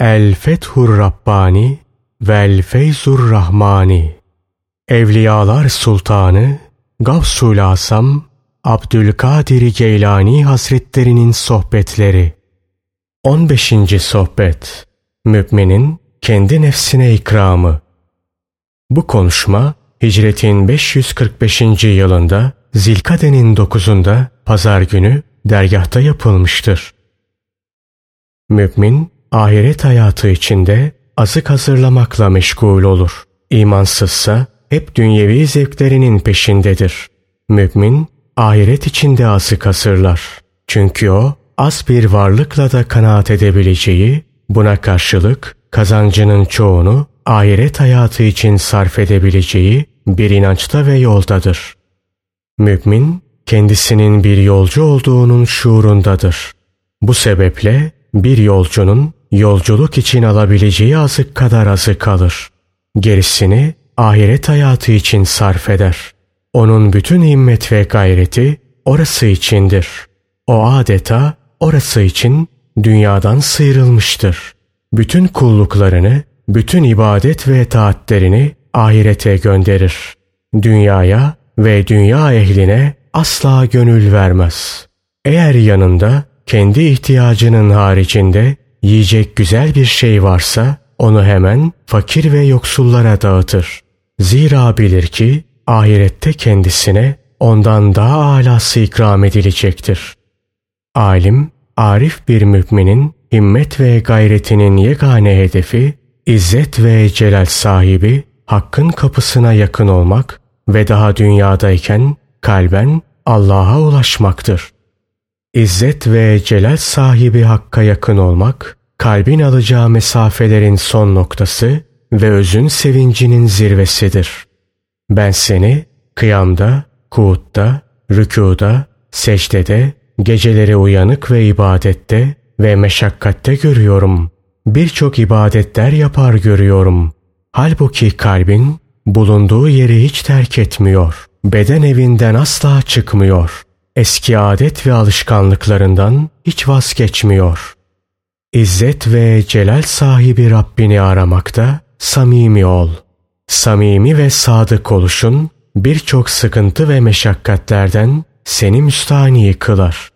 El Fethur Rabbani Vel Feyzur Rahmani Evliyalar Sultanı Gavsul Asam Abdülkadir Geylani Hazretlerinin Sohbetleri 15. Sohbet Müminin kendi nefsine ikramı Bu konuşma Hicretin 545. yılında Zilkade'nin 9'unda pazar günü dergahta yapılmıştır. Mümin ahiret hayatı içinde azık hazırlamakla meşgul olur. İmansızsa hep dünyevi zevklerinin peşindedir. Mümin ahiret içinde azık hazırlar. Çünkü o az bir varlıkla da kanaat edebileceği, buna karşılık kazancının çoğunu ahiret hayatı için sarf edebileceği bir inançta ve yoldadır. Mümin kendisinin bir yolcu olduğunun şuurundadır. Bu sebeple bir yolcunun yolculuk için alabileceği azık kadar azık alır. Gerisini ahiret hayatı için sarf eder. Onun bütün himmet ve gayreti orası içindir. O adeta orası için dünyadan sıyrılmıştır. Bütün kulluklarını, bütün ibadet ve taatlerini ahirete gönderir. Dünyaya ve dünya ehline asla gönül vermez. Eğer yanında kendi ihtiyacının haricinde yiyecek güzel bir şey varsa onu hemen fakir ve yoksullara dağıtır. Zira bilir ki ahirette kendisine ondan daha alası ikram edilecektir. Alim, arif bir müminin himmet ve gayretinin yegane hedefi, izzet ve celal sahibi, hakkın kapısına yakın olmak ve daha dünyadayken kalben Allah'a ulaşmaktır. İzzet ve celal sahibi Hakk'a yakın olmak, kalbin alacağı mesafelerin son noktası ve özün sevincinin zirvesidir. Ben seni kıyamda, kuutta, rükuda, secdede, geceleri uyanık ve ibadette ve meşakkatte görüyorum. Birçok ibadetler yapar görüyorum. Halbuki kalbin bulunduğu yeri hiç terk etmiyor. Beden evinden asla çıkmıyor. Eski adet ve alışkanlıklarından hiç vazgeçmiyor. İzzet ve celal sahibi Rabbini aramakta samimi ol. Samimi ve sadık oluşun birçok sıkıntı ve meşakkatlerden seni müstahni kılar.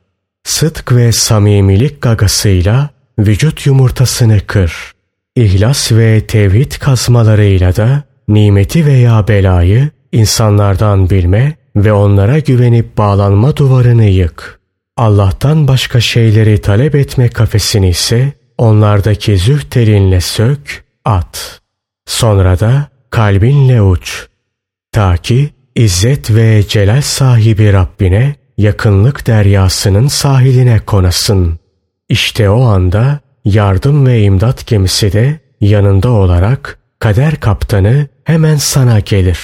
Sıdk ve samimilik gagasıyla vücut yumurtasını kır. İhlas ve tevhid kazmalarıyla da nimeti veya belayı insanlardan bilme ve onlara güvenip bağlanma duvarını yık. Allah'tan başka şeyleri talep etme kafesini ise onlardaki züht elinle sök, at. Sonra da kalbinle uç. Ta ki İzzet ve celal sahibi Rabbine yakınlık deryasının sahiline konasın. İşte o anda yardım ve imdat gemisi de yanında olarak kader kaptanı hemen sana gelir.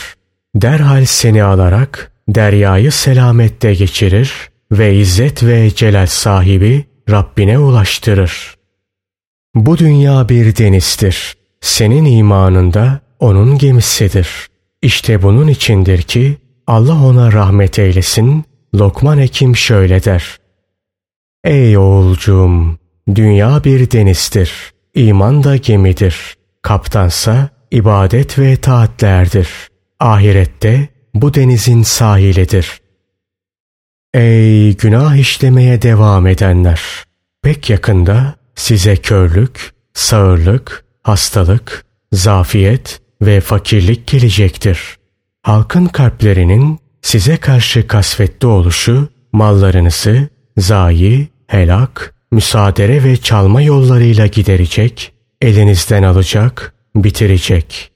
Derhal seni alarak deryayı selamette geçirir ve izzet ve celal sahibi Rabbine ulaştırır. Bu dünya bir denizdir. Senin imanında onun gemisidir. İşte bunun içindir ki Allah ona rahmet eylesin. Lokman Hekim şöyle der. Ey oğulcuğum! Dünya bir denizdir. İman da gemidir. Kaptansa ibadet ve taatlerdir. Ahirette bu denizin sahilidir. Ey günah işlemeye devam edenler! Pek yakında size körlük, sağırlık, hastalık, zafiyet ve fakirlik gelecektir. Halkın kalplerinin size karşı kasvetli oluşu mallarınızı zayi, helak, müsaadere ve çalma yollarıyla giderecek, elinizden alacak, bitirecek.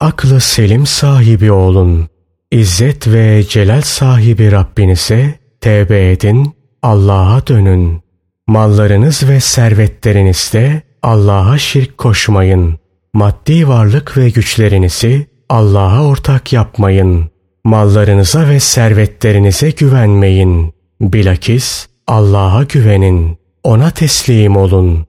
Aklı selim sahibi olun. İzzet ve celal sahibi Rabbinize tevbe edin, Allah'a dönün. Mallarınız ve servetlerinizde Allah'a şirk koşmayın. Maddi varlık ve güçlerinizi Allah'a ortak yapmayın. Mallarınıza ve servetlerinize güvenmeyin. Bilakis Allah'a güvenin. Ona teslim olun.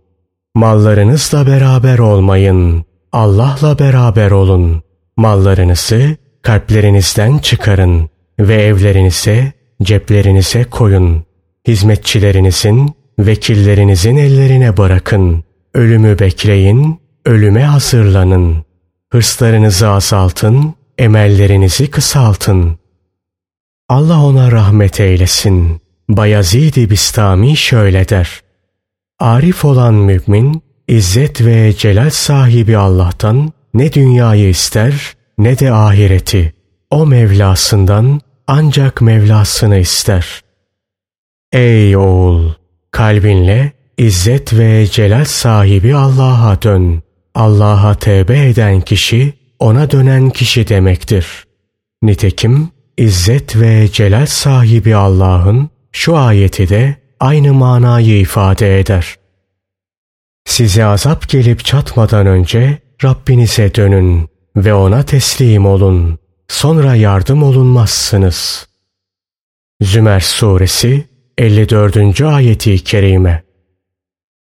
Mallarınızla beraber olmayın. Allah'la beraber olun. Mallarınızı kalplerinizden çıkarın ve evlerinize, ceplerinize koyun. Hizmetçilerinizin, vekillerinizin ellerine bırakın. ölümü bekleyin, ölüme hazırlanın. Hırslarınızı azaltın, emellerinizi kısaltın. Allah ona rahmet eylesin. Bayezid-i Bistami şöyle der. Arif olan mümin, İzzet ve celal sahibi Allah'tan ne dünyayı ister ne de ahireti. O Mevlasından ancak Mevlasını ister. Ey oğul! Kalbinle İzzet ve celal sahibi Allah'a dön. Allah'a tevbe eden kişi ona dönen kişi demektir. Nitekim İzzet ve celal sahibi Allah'ın şu ayeti de aynı manayı ifade eder. Size azap gelip çatmadan önce Rabbinize dönün ve ona teslim olun. Sonra yardım olunmazsınız. Zümer Suresi 54. ayeti kerime.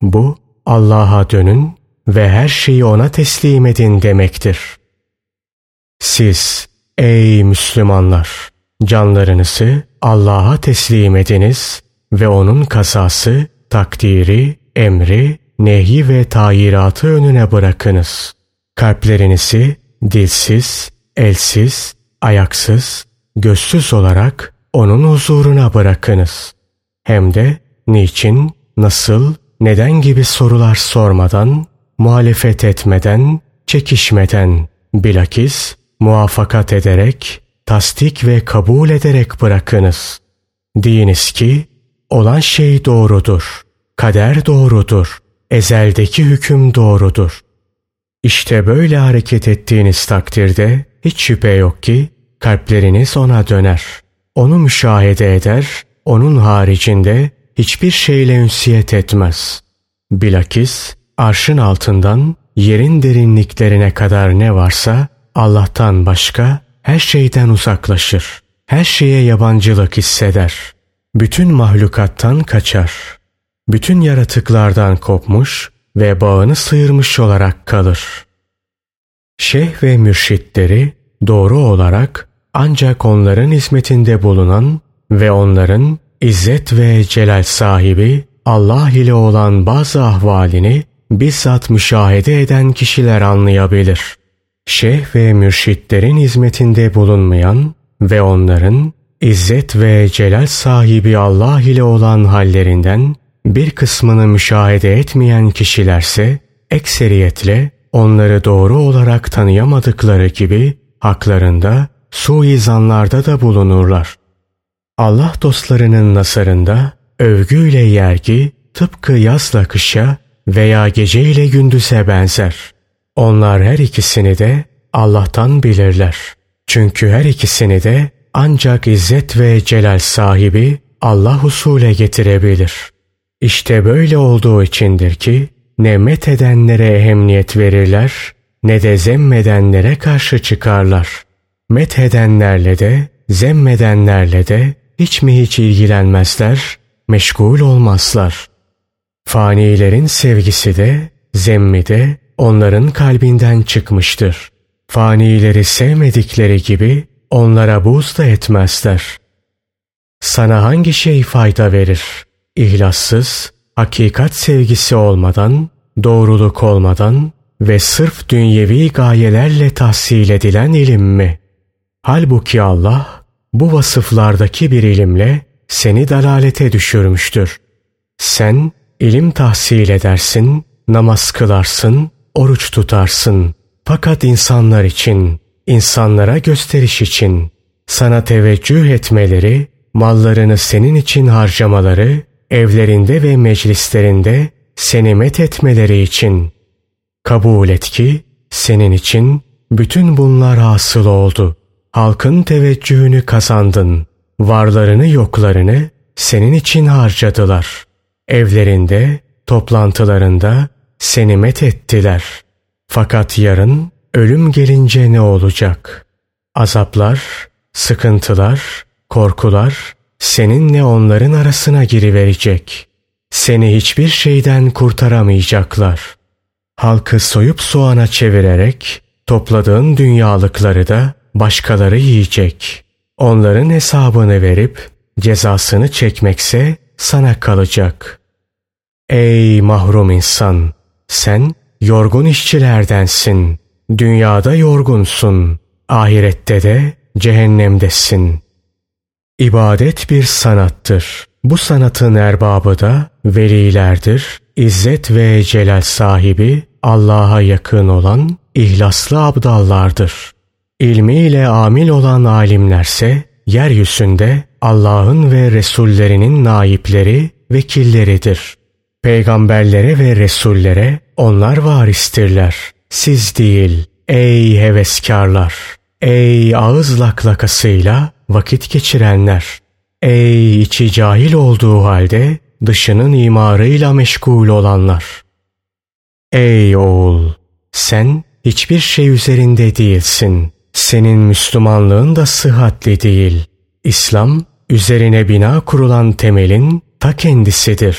Bu Allah'a dönün ve her şeyi ona teslim edin demektir. Siz ey Müslümanlar canlarınızı Allah'a teslim ediniz ve onun kasası, takdiri, emri, nehi ve tayiratı önüne bırakınız. Kalplerinizi dilsiz, elsiz, ayaksız, gözsüz olarak onun huzuruna bırakınız. Hem de niçin, nasıl, neden gibi sorular sormadan, muhalefet etmeden, çekişmeden, bilakis muvaffakat ederek, tasdik ve kabul ederek bırakınız. Deyiniz ki, olan şey doğrudur, kader doğrudur, ezeldeki hüküm doğrudur. İşte böyle hareket ettiğiniz takdirde hiç şüphe yok ki kalpleriniz ona döner. Onu müşahede eder, onun haricinde hiçbir şeyle ünsiyet etmez. Bilakis arşın altından yerin derinliklerine kadar ne varsa Allah'tan başka her şeyden uzaklaşır. Her şeye yabancılık hisseder. Bütün mahlukattan kaçar. Bütün yaratıklardan kopmuş ve bağını sıyırmış olarak kalır. Şeyh ve mürşitleri doğru olarak ancak onların hizmetinde bulunan ve onların İzzet ve celal sahibi Allah ile olan bazı ahvalini bizzat müşahede eden kişiler anlayabilir. Şeyh ve mürşitlerin hizmetinde bulunmayan ve onların İzzet ve celal sahibi Allah ile olan hallerinden bir kısmını müşahede etmeyen kişilerse ekseriyetle onları doğru olarak tanıyamadıkları gibi haklarında suizanlarda da bulunurlar. Allah dostlarının nasarında övgüyle yergi tıpkı yazla kışa veya gece ile gündüze benzer. Onlar her ikisini de Allah'tan bilirler. Çünkü her ikisini de ancak izzet ve celal sahibi Allah husule getirebilir. İşte böyle olduğu içindir ki ne met edenlere ehemmiyet verirler ne de zemmedenlere karşı çıkarlar. Met edenlerle de zemmedenlerle de hiç mi hiç ilgilenmezler, meşgul olmazlar. Fanilerin sevgisi de, zemmi de onların kalbinden çıkmıştır. Fanileri sevmedikleri gibi onlara buz da etmezler. Sana hangi şey fayda verir? İhlassız, hakikat sevgisi olmadan, doğruluk olmadan ve sırf dünyevi gayelerle tahsil edilen ilim mi? Halbuki Allah bu vasıflardaki bir ilimle seni dalalete düşürmüştür. Sen ilim tahsil edersin, namaz kılarsın, oruç tutarsın. Fakat insanlar için, insanlara gösteriş için, sana teveccüh etmeleri, mallarını senin için harcamaları, evlerinde ve meclislerinde seni met etmeleri için. Kabul et ki senin için bütün bunlar hasıl oldu. Halkın teveccühünü kazandın. Varlarını yoklarını senin için harcadılar. Evlerinde, toplantılarında seni met ettiler. Fakat yarın ölüm gelince ne olacak? Azaplar, sıkıntılar, korkular seninle onların arasına giriverecek. Seni hiçbir şeyden kurtaramayacaklar. Halkı soyup soğana çevirerek topladığın dünyalıkları da başkaları yiyecek. Onların hesabını verip cezasını çekmekse sana kalacak. Ey mahrum insan! sen yorgun işçilerdensin. Dünyada yorgunsun. Ahirette de cehennemdesin. İbadet bir sanattır. Bu sanatın erbabı da velilerdir. İzzet ve celal sahibi Allah'a yakın olan ihlaslı abdallardır. İlmiyle amil olan alimlerse yeryüzünde Allah'ın ve Resullerinin naipleri, vekilleridir. Peygamberlere ve Resullere onlar varistirler. Siz değil, ey heveskarlar, ey ağız laklakasıyla vakit geçirenler, ey içi cahil olduğu halde dışının imarıyla meşgul olanlar. Ey oğul! Sen hiçbir şey üzerinde değilsin. Senin Müslümanlığın da sıhhatli değil. İslam, üzerine bina kurulan temelin ta kendisidir.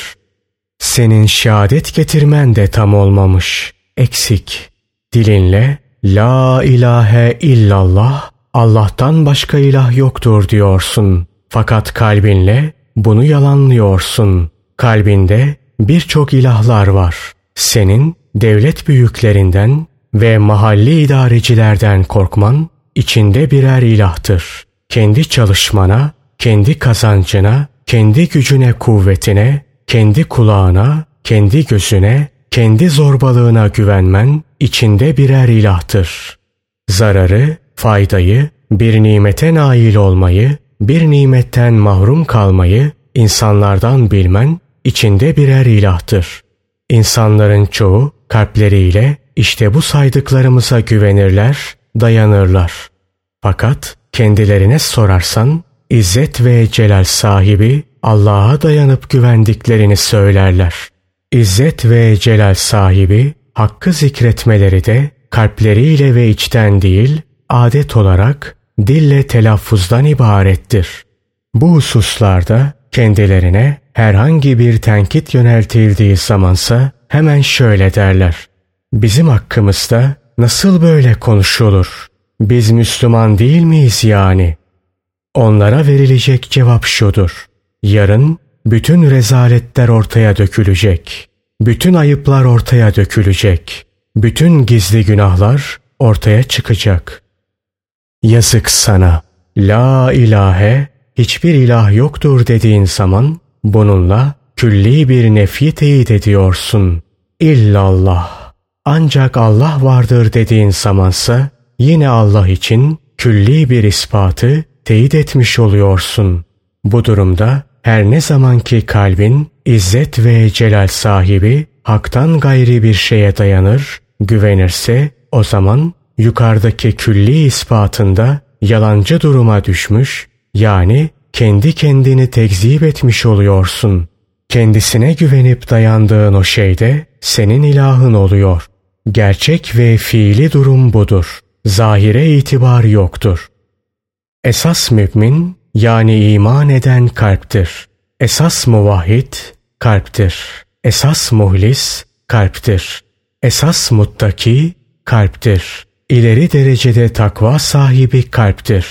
Senin şehadet getirmen de tam olmamış, eksik. Dilinle La ilahe illallah, Allah'tan başka ilah yoktur diyorsun. Fakat kalbinle bunu yalanlıyorsun. Kalbinde birçok ilahlar var. Senin devlet büyüklerinden ve mahalli idarecilerden korkman içinde birer ilahtır. Kendi çalışmana, kendi kazancına, kendi gücüne kuvvetine, kendi kulağına, kendi gözüne, kendi zorbalığına güvenmen içinde birer ilahtır. Zararı, faydayı, bir nimete nail olmayı, bir nimetten mahrum kalmayı insanlardan bilmen içinde birer ilahtır. İnsanların çoğu kalpleriyle işte bu saydıklarımıza güvenirler, dayanırlar. Fakat kendilerine sorarsan İzzet ve celal sahibi Allah'a dayanıp güvendiklerini söylerler. İzzet ve celal sahibi hakkı zikretmeleri de kalpleriyle ve içten değil, adet olarak dille telaffuzdan ibarettir. Bu hususlarda kendilerine herhangi bir tenkit yöneltildiği zamansa hemen şöyle derler. Bizim hakkımızda nasıl böyle konuşulur? Biz Müslüman değil miyiz yani? Onlara verilecek cevap şudur. Yarın bütün rezaletler ortaya dökülecek. Bütün ayıplar ortaya dökülecek. Bütün gizli günahlar ortaya çıkacak. Yazık sana. La ilahe, hiçbir ilah yoktur dediğin zaman bununla külli bir nefi teyit ediyorsun. İllallah. Ancak Allah vardır dediğin zamansa yine Allah için külli bir ispatı teyit etmiş oluyorsun. Bu durumda her ne zamanki kalbin izzet ve celal sahibi haktan gayri bir şeye dayanır, güvenirse o zaman yukarıdaki külli ispatında yalancı duruma düşmüş yani kendi kendini tekzip etmiş oluyorsun. Kendisine güvenip dayandığın o şeyde senin ilahın oluyor. Gerçek ve fiili durum budur. Zahire itibar yoktur. Esas mümin yani iman eden kalptir. Esas muvahhid kalptir. Esas muhlis kalptir. Esas muttaki kalptir. İleri derecede takva sahibi kalptir.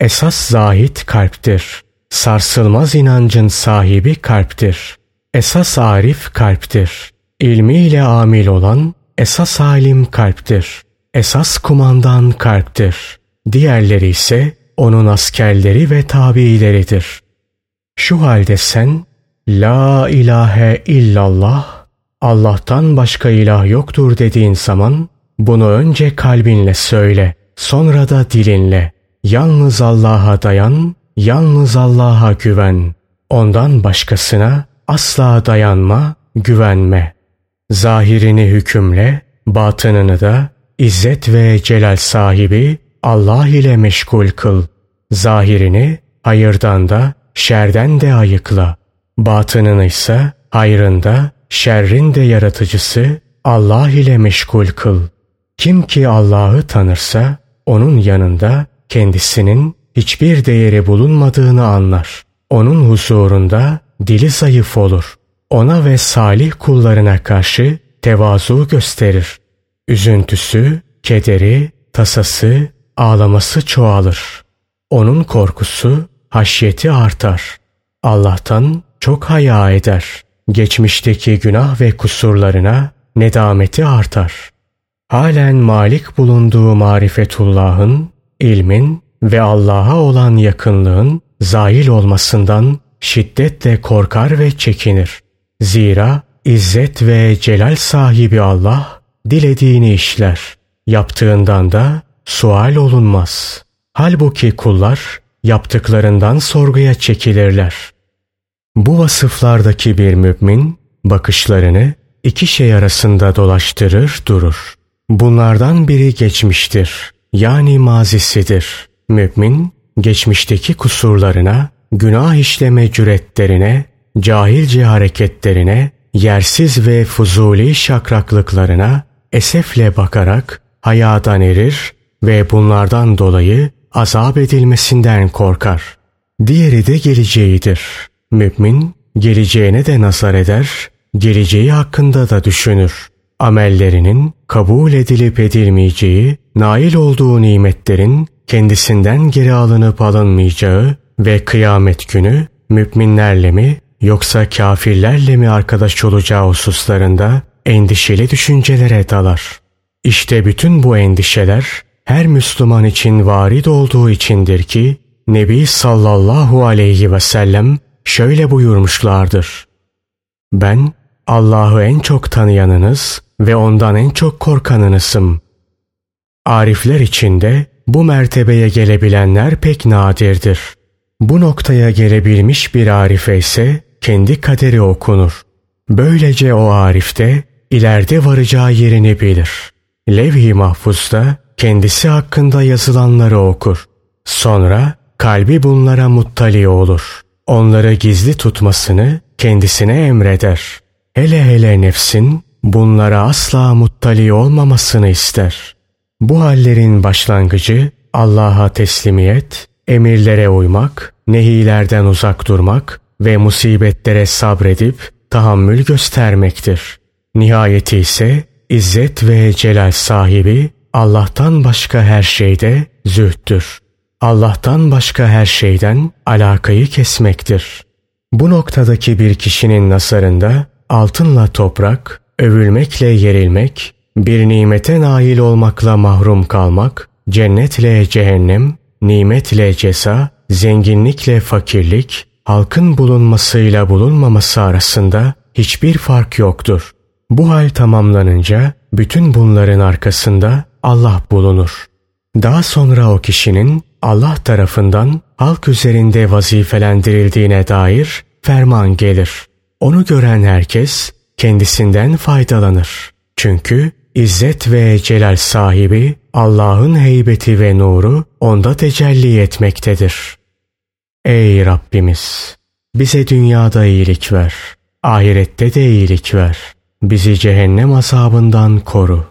Esas zahit kalptir. Sarsılmaz inancın sahibi kalptir. Esas arif kalptir. İlmiyle amil olan esas alim kalptir. Esas kumandan kalptir. Diğerleri ise onun askerleri ve tabiileridir. Şu halde sen La ilahe illallah Allah'tan başka ilah yoktur dediğin zaman bunu önce kalbinle söyle, sonra da dilinle. Yalnız Allah'a dayan, yalnız Allah'a güven. Ondan başkasına asla dayanma, güvenme. Zahirini hükümle, batınını da izzet ve celal sahibi Allah ile meşgul kıl. Zahirini hayırdan da şerden de ayıkla. Batınını ise hayrında şerrin de yaratıcısı Allah ile meşgul kıl. Kim ki Allah'ı tanırsa onun yanında kendisinin hiçbir değeri bulunmadığını anlar. Onun huzurunda dili zayıf olur. Ona ve salih kullarına karşı tevazu gösterir. Üzüntüsü, kederi, tasası, ağlaması çoğalır. Onun korkusu, haşyeti artar. Allah'tan çok haya eder. Geçmişteki günah ve kusurlarına nedameti artar. Halen malik bulunduğu marifetullahın, ilmin ve Allah'a olan yakınlığın zail olmasından şiddetle korkar ve çekinir. Zira İzzet ve celal sahibi Allah dilediğini işler. Yaptığından da sual olunmaz. Halbuki kullar yaptıklarından sorguya çekilirler. Bu vasıflardaki bir mümin bakışlarını iki şey arasında dolaştırır durur. Bunlardan biri geçmiştir. Yani mazisidir. Mümin geçmişteki kusurlarına, günah işleme cüretlerine, cahilce hareketlerine, yersiz ve fuzuli şakraklıklarına esefle bakarak hayadan erir ve bunlardan dolayı azap edilmesinden korkar. Diğeri de geleceğidir. Mümin geleceğine de nazar eder, geleceği hakkında da düşünür. Amellerinin kabul edilip edilmeyeceği, nail olduğu nimetlerin kendisinden geri alınıp alınmayacağı ve kıyamet günü müminlerle mi yoksa kafirlerle mi arkadaş olacağı hususlarında endişeli düşüncelere dalar. İşte bütün bu endişeler her Müslüman için varid olduğu içindir ki Nebi sallallahu aleyhi ve sellem şöyle buyurmuşlardır. Ben Allah'ı en çok tanıyanınız ve ondan en çok korkanınızım. Arifler içinde bu mertebeye gelebilenler pek nadirdir. Bu noktaya gelebilmiş bir arife ise kendi kaderi okunur. Böylece o arifte ileride varacağı yerini bilir. Levh-i mahfuzda kendisi hakkında yazılanları okur. Sonra kalbi bunlara muttali olur. Onları gizli tutmasını kendisine emreder. Hele hele nefsin bunlara asla muttali olmamasını ister. Bu hallerin başlangıcı Allah'a teslimiyet, emirlere uymak, nehilerden uzak durmak ve musibetlere sabredip tahammül göstermektir. Nihayeti ise İzzet ve celal sahibi Allah'tan başka her şeyde zühttür. Allah'tan başka her şeyden alakayı kesmektir. Bu noktadaki bir kişinin nasarında altınla toprak, övülmekle yerilmek, bir nimete nail olmakla mahrum kalmak, cennetle cehennem, nimetle cesa, zenginlikle fakirlik, halkın bulunmasıyla bulunmaması arasında hiçbir fark yoktur. Bu hal tamamlanınca bütün bunların arkasında Allah bulunur. Daha sonra o kişinin Allah tarafından halk üzerinde vazifelendirildiğine dair ferman gelir. Onu gören herkes kendisinden faydalanır. Çünkü İzzet ve celal sahibi Allah'ın heybeti ve nuru onda tecelli etmektedir. Ey Rabbimiz! Bize dünyada iyilik ver, ahirette de iyilik ver. Bizi cehennem azabından koru.